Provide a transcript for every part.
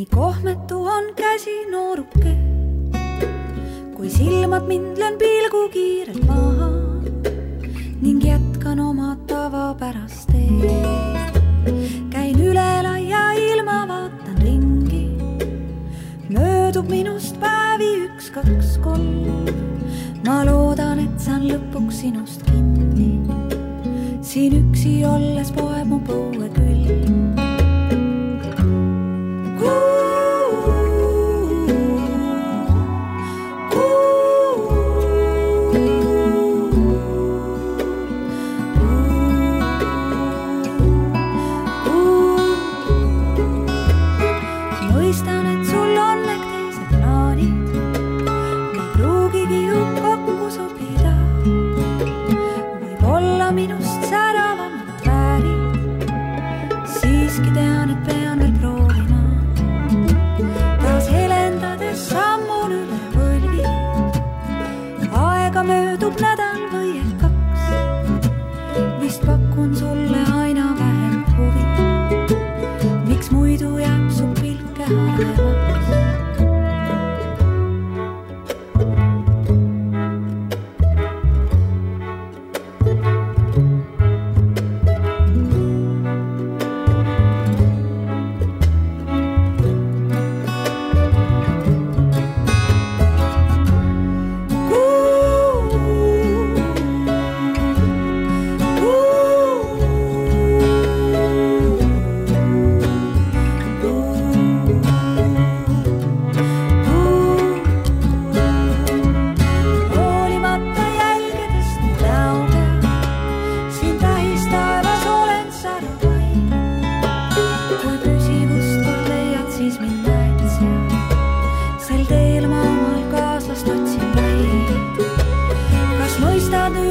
nii kohmetu on käsi nooruke. kui silmad mind löön pilgu kiirelt maha ning jätkan oma tavapärast teed. käin üle laia ilma, vaatan ringi. möödub minust päevi üks, kaks, kolm. ma loodan, et saan lõpuks sinust kinni siin üksi olles poeb mu põue külm. Ooh.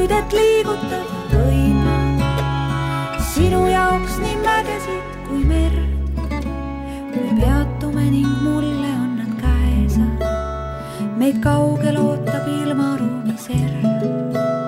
Mõistad nüüd, et liigutada võin ma sinu jaoks nii mägesid kui merd? kui peatume ning mulle on nad käesad meid kaugel ootab ilmaruumi serv.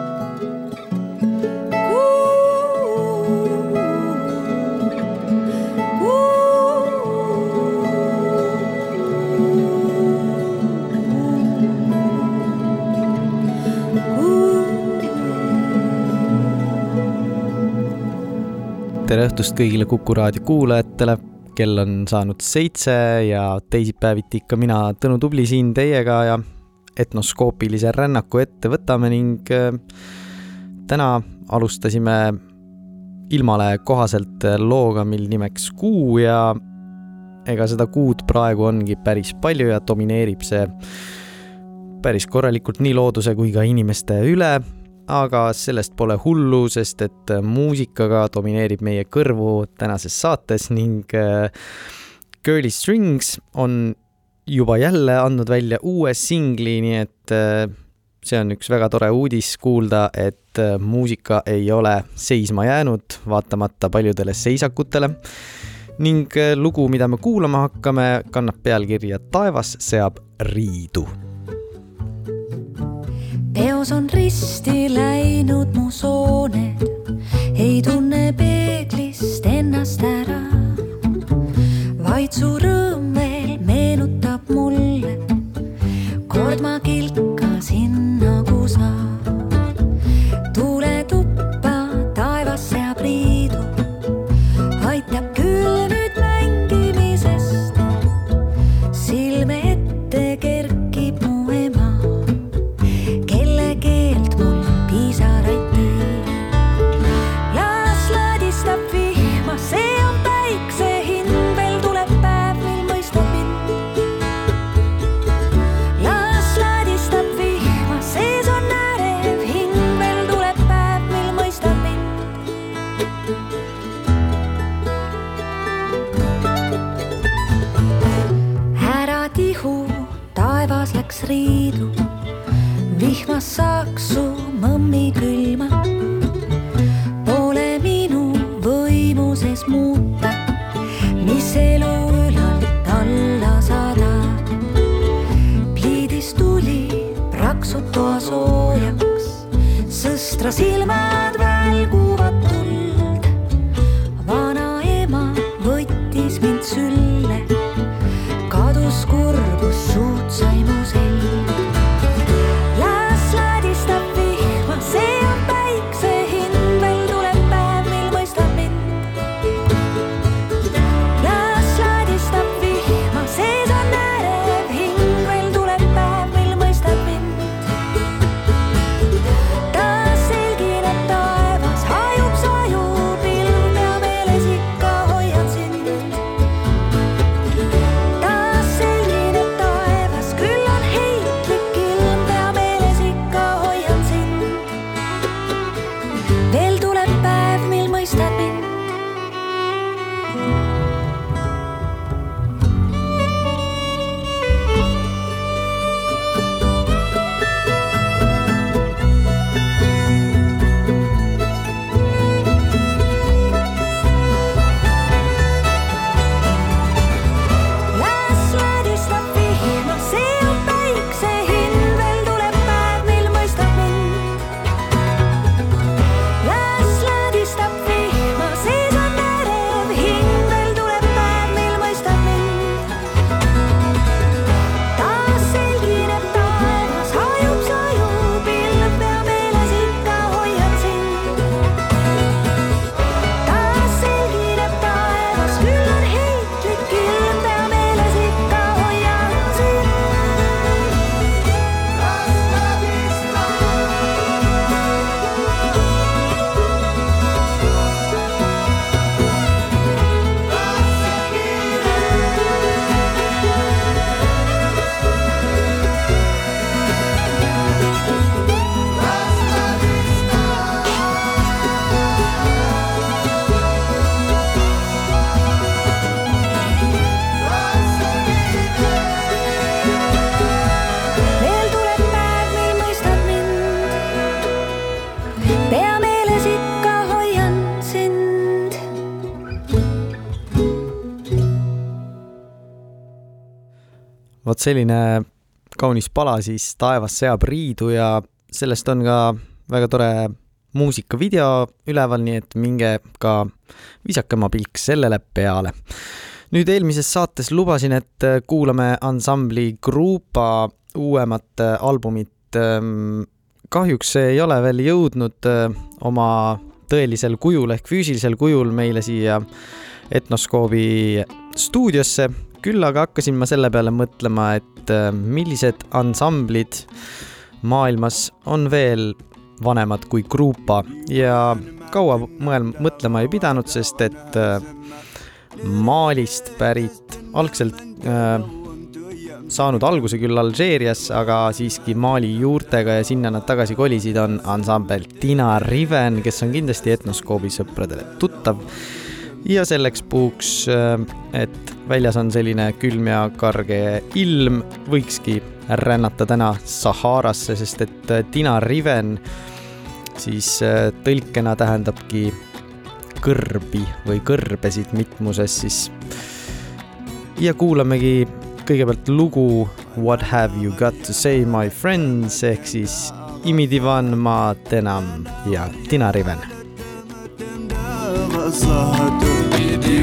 Tere õhtust kõigile Kuku raadio kuulajatele. kell on saanud seitse ja teisipäeviti ikka mina, Tõnu Tubli siin teiega ja etnoskoopilise rännaku ette võtame ning äh, täna alustasime ilmale kohaselt looga, mil nimeks Kuu ja ega seda kuud praegu ongi päris palju ja domineerib see päris korralikult nii looduse kui ka inimeste üle aga sellest pole hullu, sest et muusikaga domineerib meie kõrvu tänases saates ning äh, Girly Strings on juba jälle andnud välja uue singli, nii et äh, see on üks väga tore uudis kuulda, et äh, muusika ei ole seisma jäänud, vaatamata paljudele seisakutele. ning lugu, mida me kuulama hakkame, kannab pealkirja Taevas seab riidu peos on risti läinud mu sooned, ei tunne peeglist ennast ära. vaid su rõõm veel meenutab mulle, kord ma kilkasin nagu sa. Riidu, vihmas saaks su mõmmi külma. Pole minu võimuses muuta, mis elu ülalt alla sadab. pliidis tuli praksub toa soojaks, sõstra silmad vot selline kaunis pala siis Taevas seab riidu ja sellest on ka väga tore muusikavideo üleval, nii et minge ka visake oma pilk sellele peale. nüüd eelmises saates lubasin, et kuulame ansambli Grupa uuemat albumit. kahjuks see ei ole veel jõudnud äh, oma tõelisel kujul ehk füüsilisel kujul meile siia Etnoskoobi stuudiosse, küll aga hakkasin ma selle peale mõtlema, et äh, millised ansamblid maailmas on veel vanemad kui Grupa ja kaua mõel-, mõtlema ei pidanud, sest et äh, Malist pärit, algselt äh, saanud alguse küll Alžeerias, aga siiski Mali juurtega ja sinna nad tagasi kolisid, on ansambel Tina Riven, kes on kindlasti Etnoskoobi sõpradele tuttav ja selleks puhuks, et väljas on selline külm ja karge ilm, võikski rännata täna Saharasse, sest et Tina Riven siis tõlkena tähendabki kõrbi või kõrbesid mitmuses siis. ja kuulamegi kõigepealt lugu What have you got to say my friends ehk siis Imidivan ma tenam ja Tina Riven. ديوان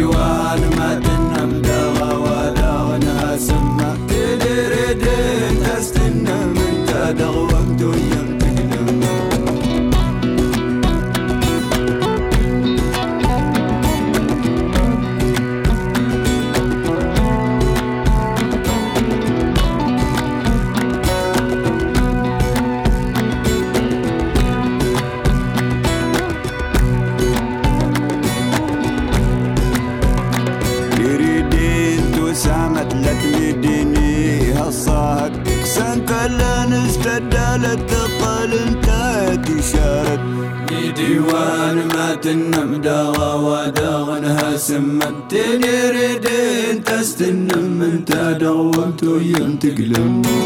والمدن Monte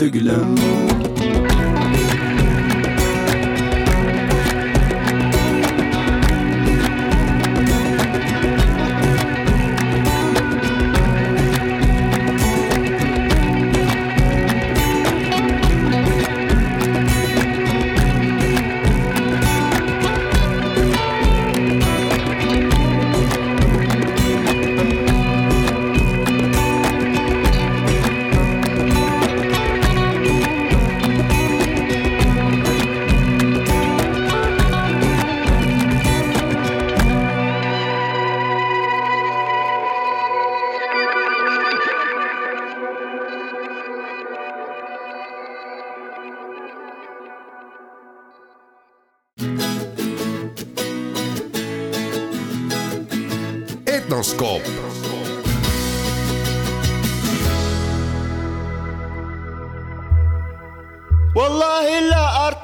dökülen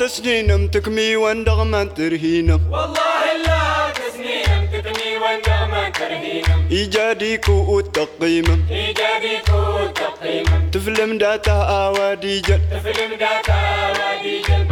تسنين تكمي واندغ ما ترهينم. والله لا تسنين تكمي واندغ ما ترهينم. إيجاديك وتقيمم إيجاديك وتقيمم تفلم داتا آوادي جن تفلم داتا آوادي جن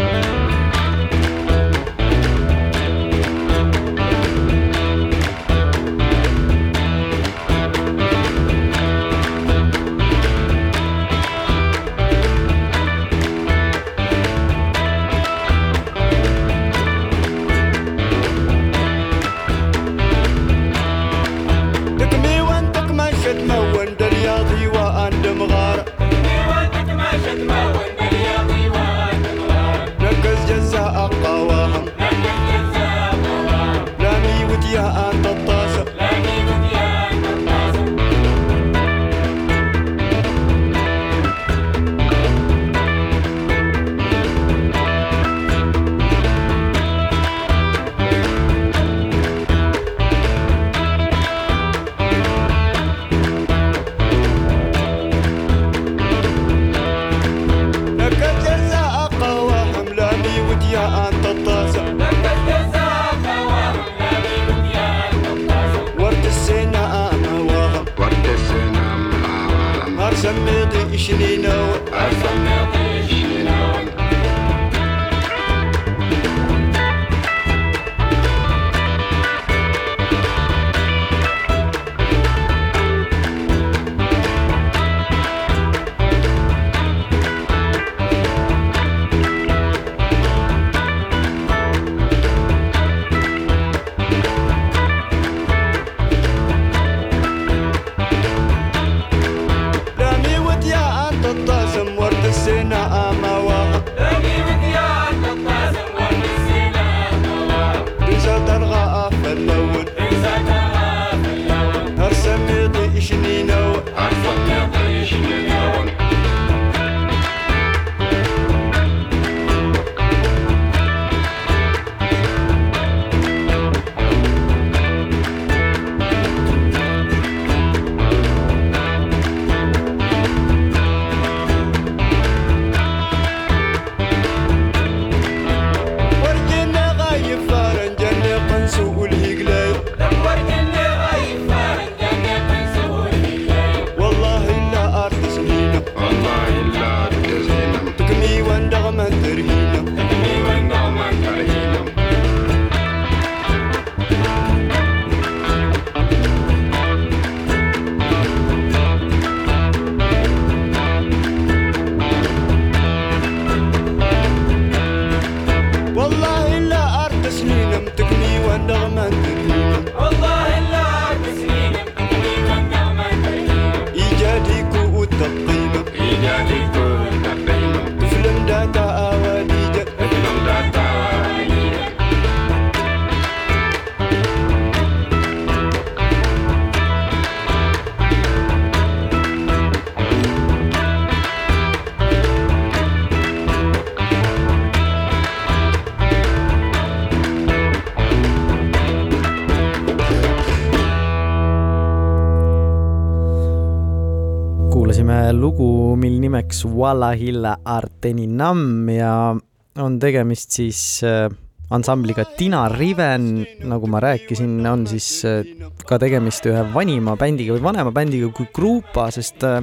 lõpuks Wallahilla Arteninam ja on tegemist siis äh, ansambliga Tina Riven, nagu ma rääkisin, on siis äh, ka tegemist ühe vanima bändiga või vanema bändiga kui Grupa, sest äh,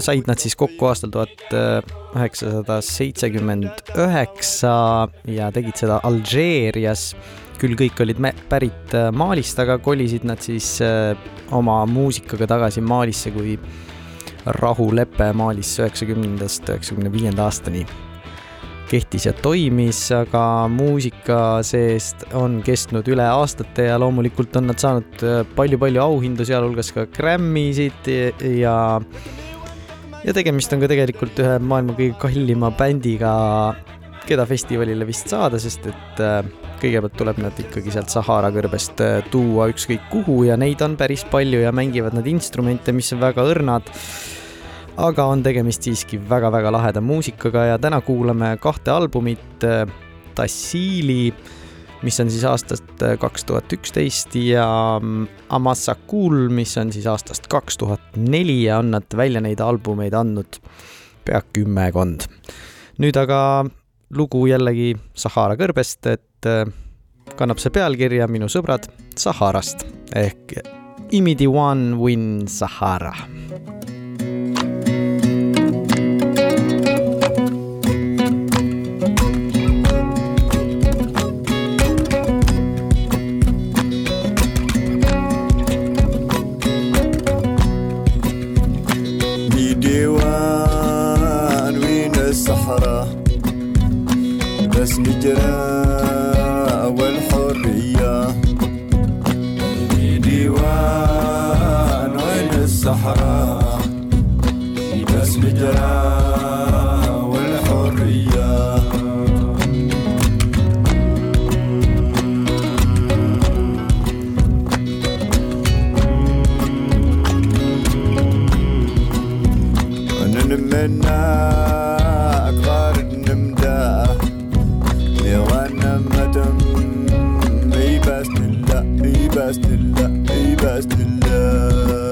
said nad siis kokku aastal tuhat üheksasada seitsekümmend üheksa ja tegid seda Alžeerias. Küll kõik olid pärit Maalist, aga kolisid nad siis oma muusikaga tagasi Maalisse, kui rahulepe Malis üheksakümnendast üheksakümne viienda aastani. Kehtis ja toimis, aga muusika seest on kestnud üle aastate ja loomulikult on nad saanud palju-palju auhindu, sealhulgas ka Grammy'sid ja ja tegemist on ka tegelikult ühe maailma kõige kallima bändiga, keda festivalile vist saada, sest et kõigepealt tuleb nad ikkagi sealt Sahara kõrbest tuua ükskõik kuhu ja neid on päris palju ja mängivad nad instrumente, mis on väga õrnad aga on tegemist siiski väga-väga laheda muusikaga ja täna kuulame kahte albumit, äh, Tassili, mis on siis aastast äh, kaks tuhat üksteist ja mm, Amassa Cool, mis on siis aastast kaks tuhat neli ja on nad välja neid albumeid andnud pea kümmekond. nüüd aga lugu jällegi Sahara kõrbest, et äh, kannab see pealkirja Minu sõbrad Saharast ehk Imidi One Win Sahara الهجرة والحرية. ديوان وين الصحراء بس الهجرة والحرية. نتمنى بس لله اي بس لله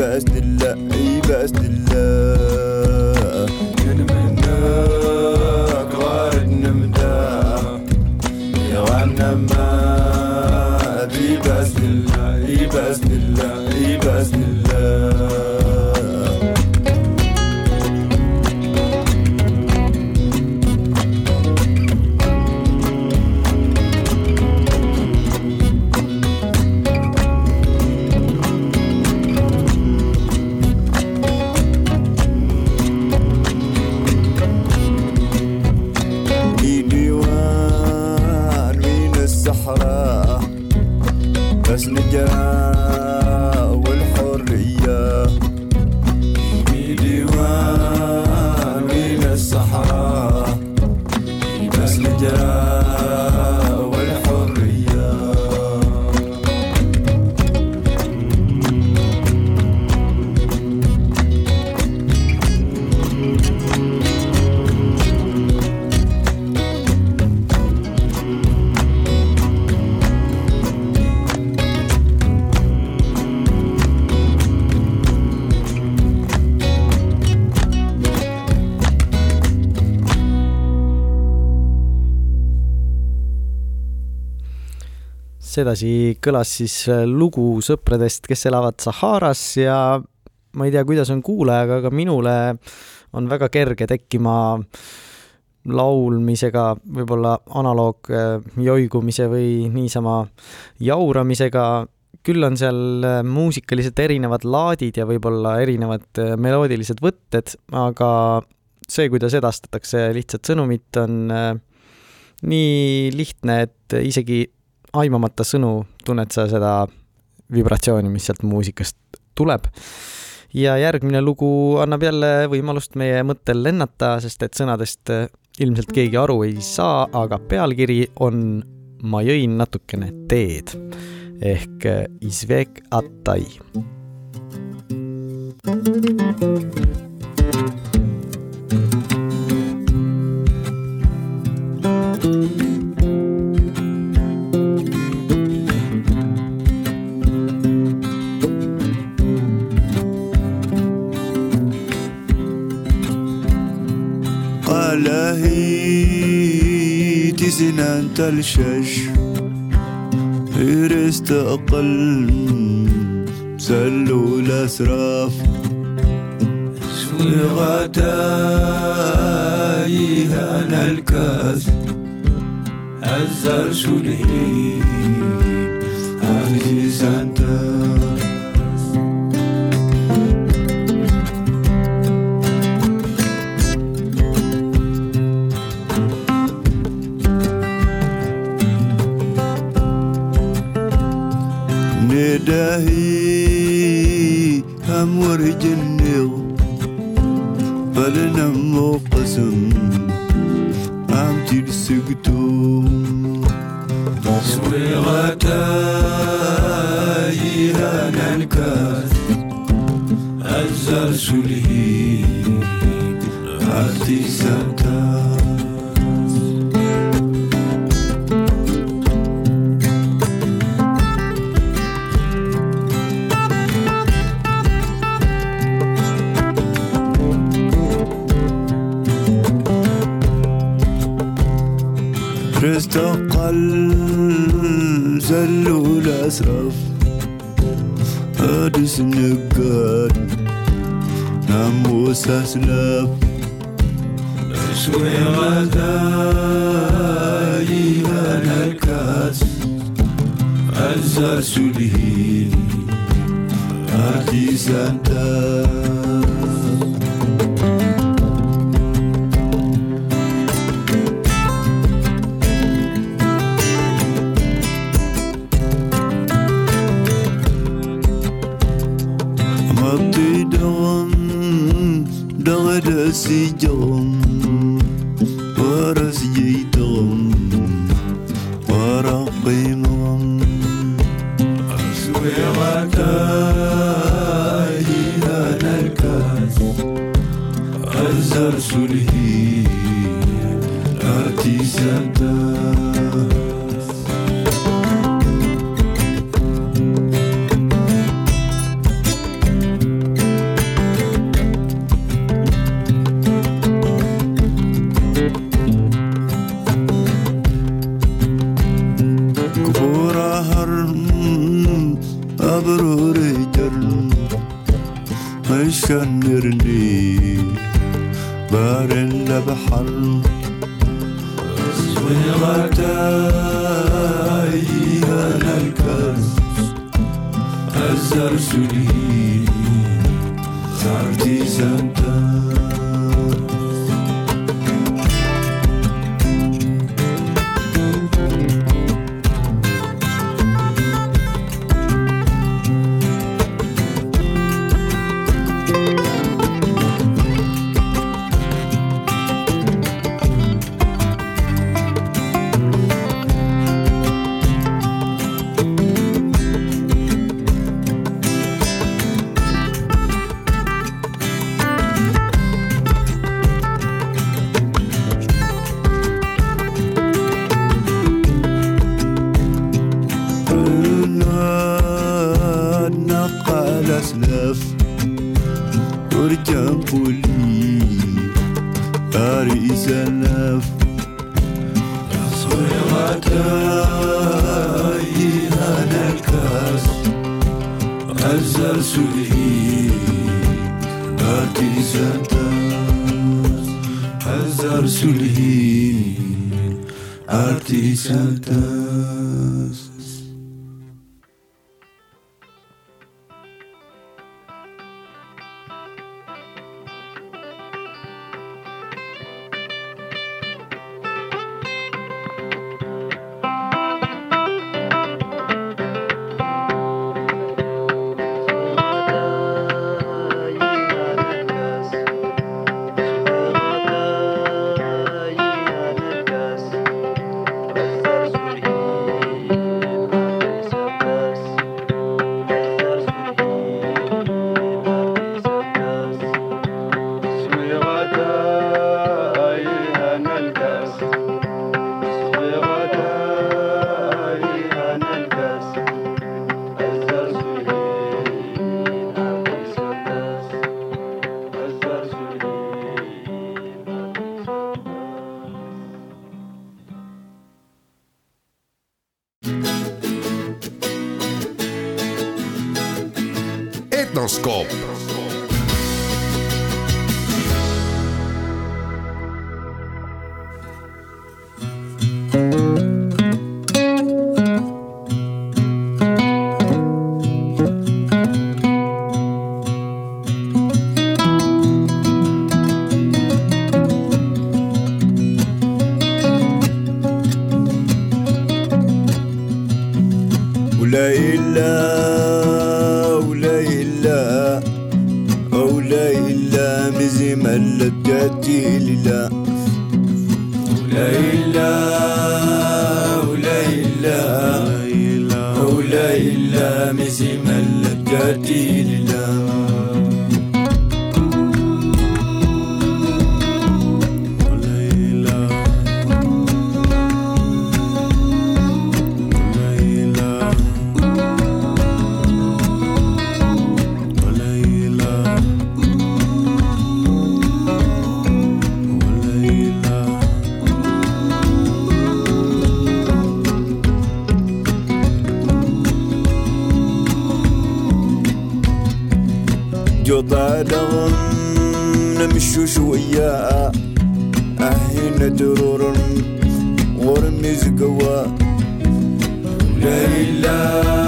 Cause sedasi kõlas siis äh, lugu sõpradest, kes elavad Saharas ja ma ei tea, kuidas on kuulajaga, aga minule on väga kerge tekkima laulmisega, võib-olla analoog äh, joigumise või niisama jauramisega, küll on seal äh, muusikaliselt erinevad laadid ja võib-olla erinevad meloodilised võtted, aga see, kuidas edastatakse lihtsat sõnumit, on nii lihtne, et isegi aimamata sõnu tunned sa seda vibratsiooni, mis sealt muusikast tuleb. ja järgmine lugu annab jälle võimalust meie mõttel lennata, sest et sõnadest ilmselt keegi aru ei saa, aga pealkiri on Ma jõin natukene teed ehk Izvek إلهي تسنا تلشش غير أقل سلوا الأسراف. غتاي أنا الكاس الزر الهي أهدي سنتاي انت نداهي أمور جنيو فلنمو قسم أمتي السكتو تصوي غتاي هانا الكاس أزر سلهي أرتي سنتاس استقل زلوا الأسرف أدس نقاد ناموس أسلف شوي غداي أنا الكاس أزر سلهين أرتي سانتاس yo. أزر سلي صارتي ليلى وليلى وليلى مزم لدتي ليلى وليلى وليلى وليلى مزم لدتي ليلى yaa ahina dururan war music la ilaha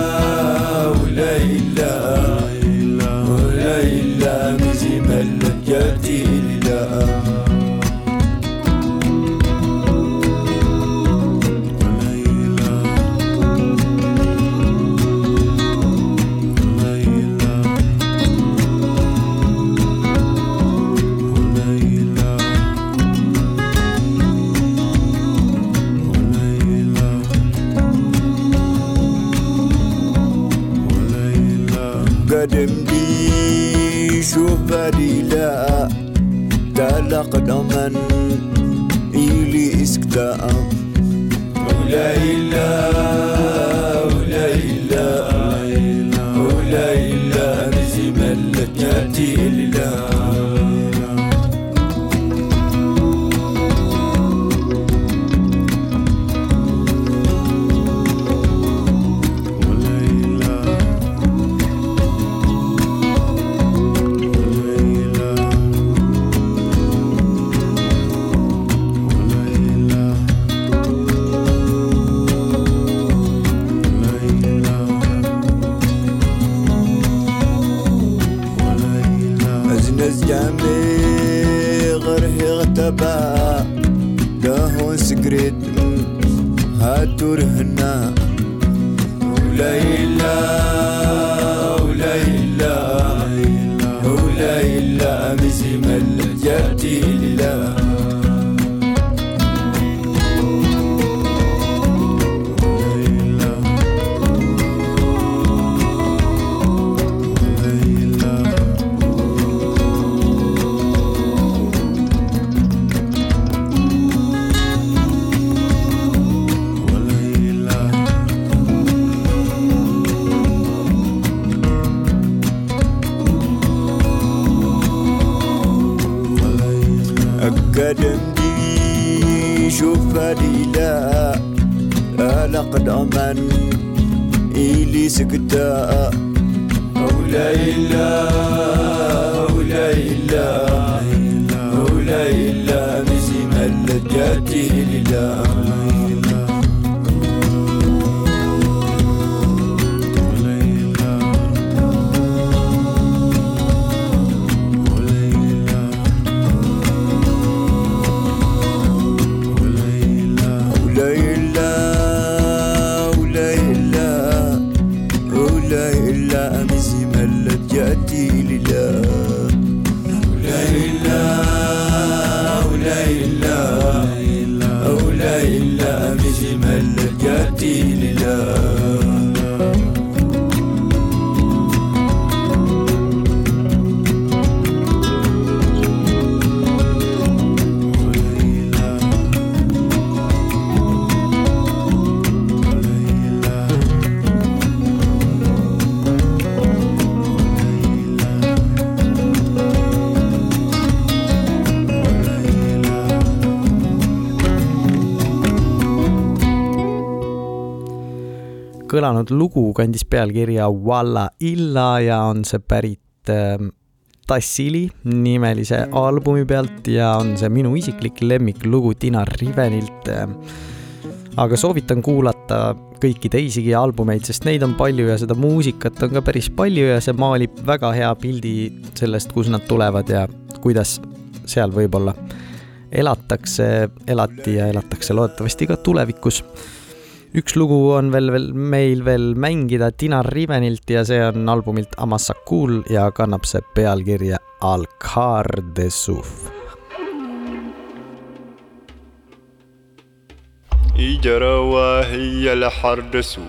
the uh, kõlanud lugu kandis pealkirja Walla Illa ja on see pärit äh, Tassili nimelise albumi pealt ja on see minu isiklik lemmiklugu Tina Rivenilt äh,. aga soovitan kuulata kõiki teisigi albumeid, sest neid on palju ja seda muusikat on ka päris palju ja see maalib väga hea pildi sellest, kust nad tulevad ja kuidas seal võib-olla elatakse, elati ja elatakse loodetavasti ka tulevikus üks lugu on veel, veel meil veel mängida Tina Rivenilt ja see on albumilt Amasakul ja kannab see pealkirja Alcar de Suf. إجروا هي الحردسو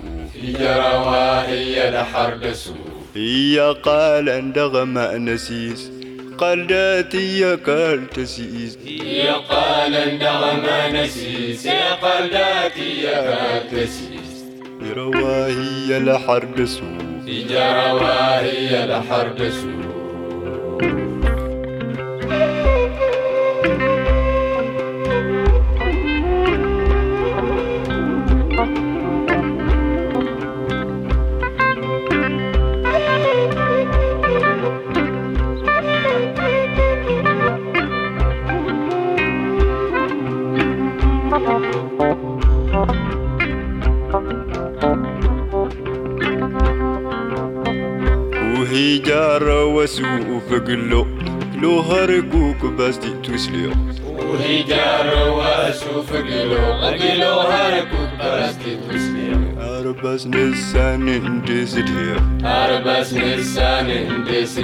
إجروا هي الحردسو هي قال نسيس قلداتي يا قال تسيس يا قال النغمة نسيس يا قلداتي يا قال تسيس رواهي الحرب سوف يا رواهي الحرب سوف جارة وسوء فقلو لو هرقوك بس دي تسليو وهي جار واشوف قلو قلو هركوك برستي تسليم أربس نسان اندس دير أربس نسان اندس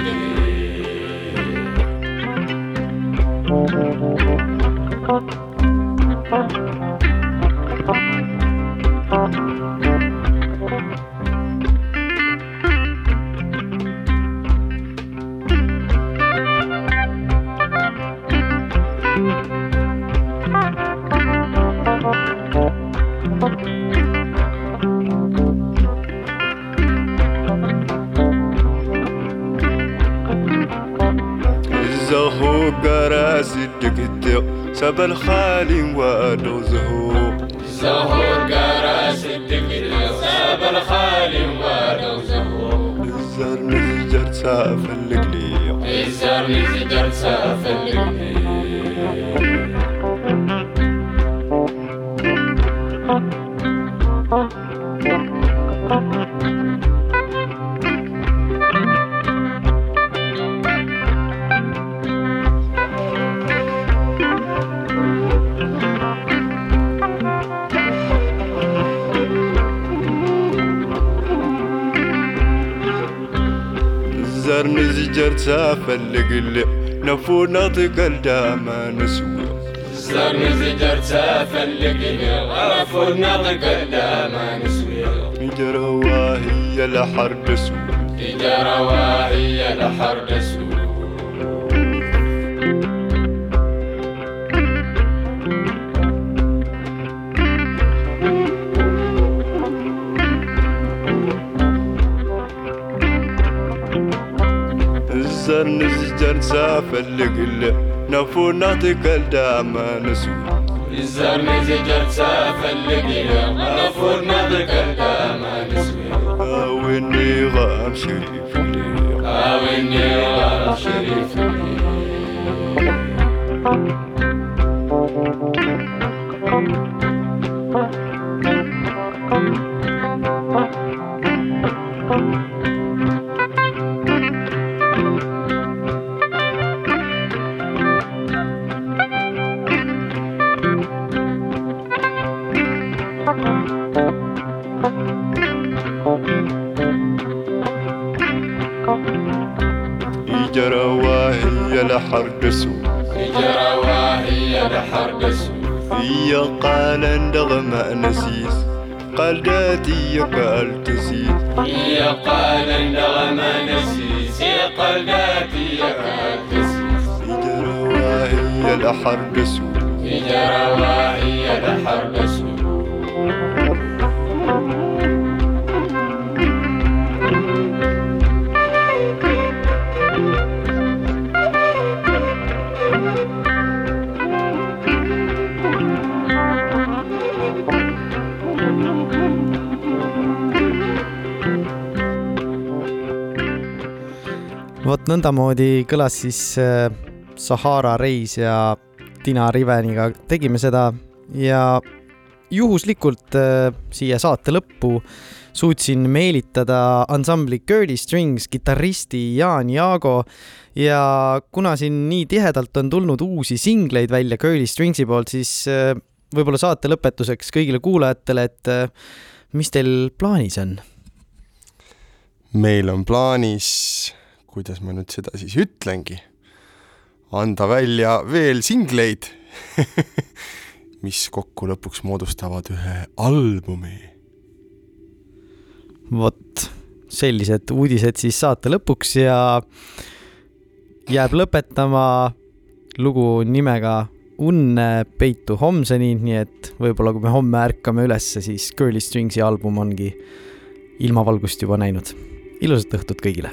القرا زدك الدق سب الخالي وادو زهو. زهو القرا زدك الدق الخالي وادو زهو. جرسا فلقل نفو تقلدا ما نسوي زر زجر تفلقني غرف النطق نطق ما نسوي جرواهي الحر نسوي جرواهي الحر نسوي نزجر سافل لقل نفو تكلدا ما نسوي الزر نزجر تسافلق غام شريف لي. غام شريف لي. قال تزيد يا قال النغمة نسيس يا قال قاتي قال تسيس بدر وهي الأحر بسوي vot nõndamoodi kõlas siis äh, Sahara reis ja Tina Riveniga tegime seda ja juhuslikult äh, siia saate lõppu suutsin meelitada ansambli Girly Strings kitarristi Jaan Jaago ja kuna siin nii tihedalt on tulnud uusi singleid välja Girly Stringsi poolt, siis äh, võib-olla saate lõpetuseks kõigile kuulajatele, et mis teil plaanis on? meil on plaanis, kuidas ma nüüd seda siis ütlengi, anda välja veel singleid mis kokku lõpuks moodustavad ühe albumi. vot sellised uudised siis saate lõpuks ja jääb lõpetama lugu nimega Unne peitu homseni, nii et võib-olla kui me homme ärkame ülesse, siis Girly Stringsi album ongi ilmavalgust juba näinud. ilusat õhtut kõigile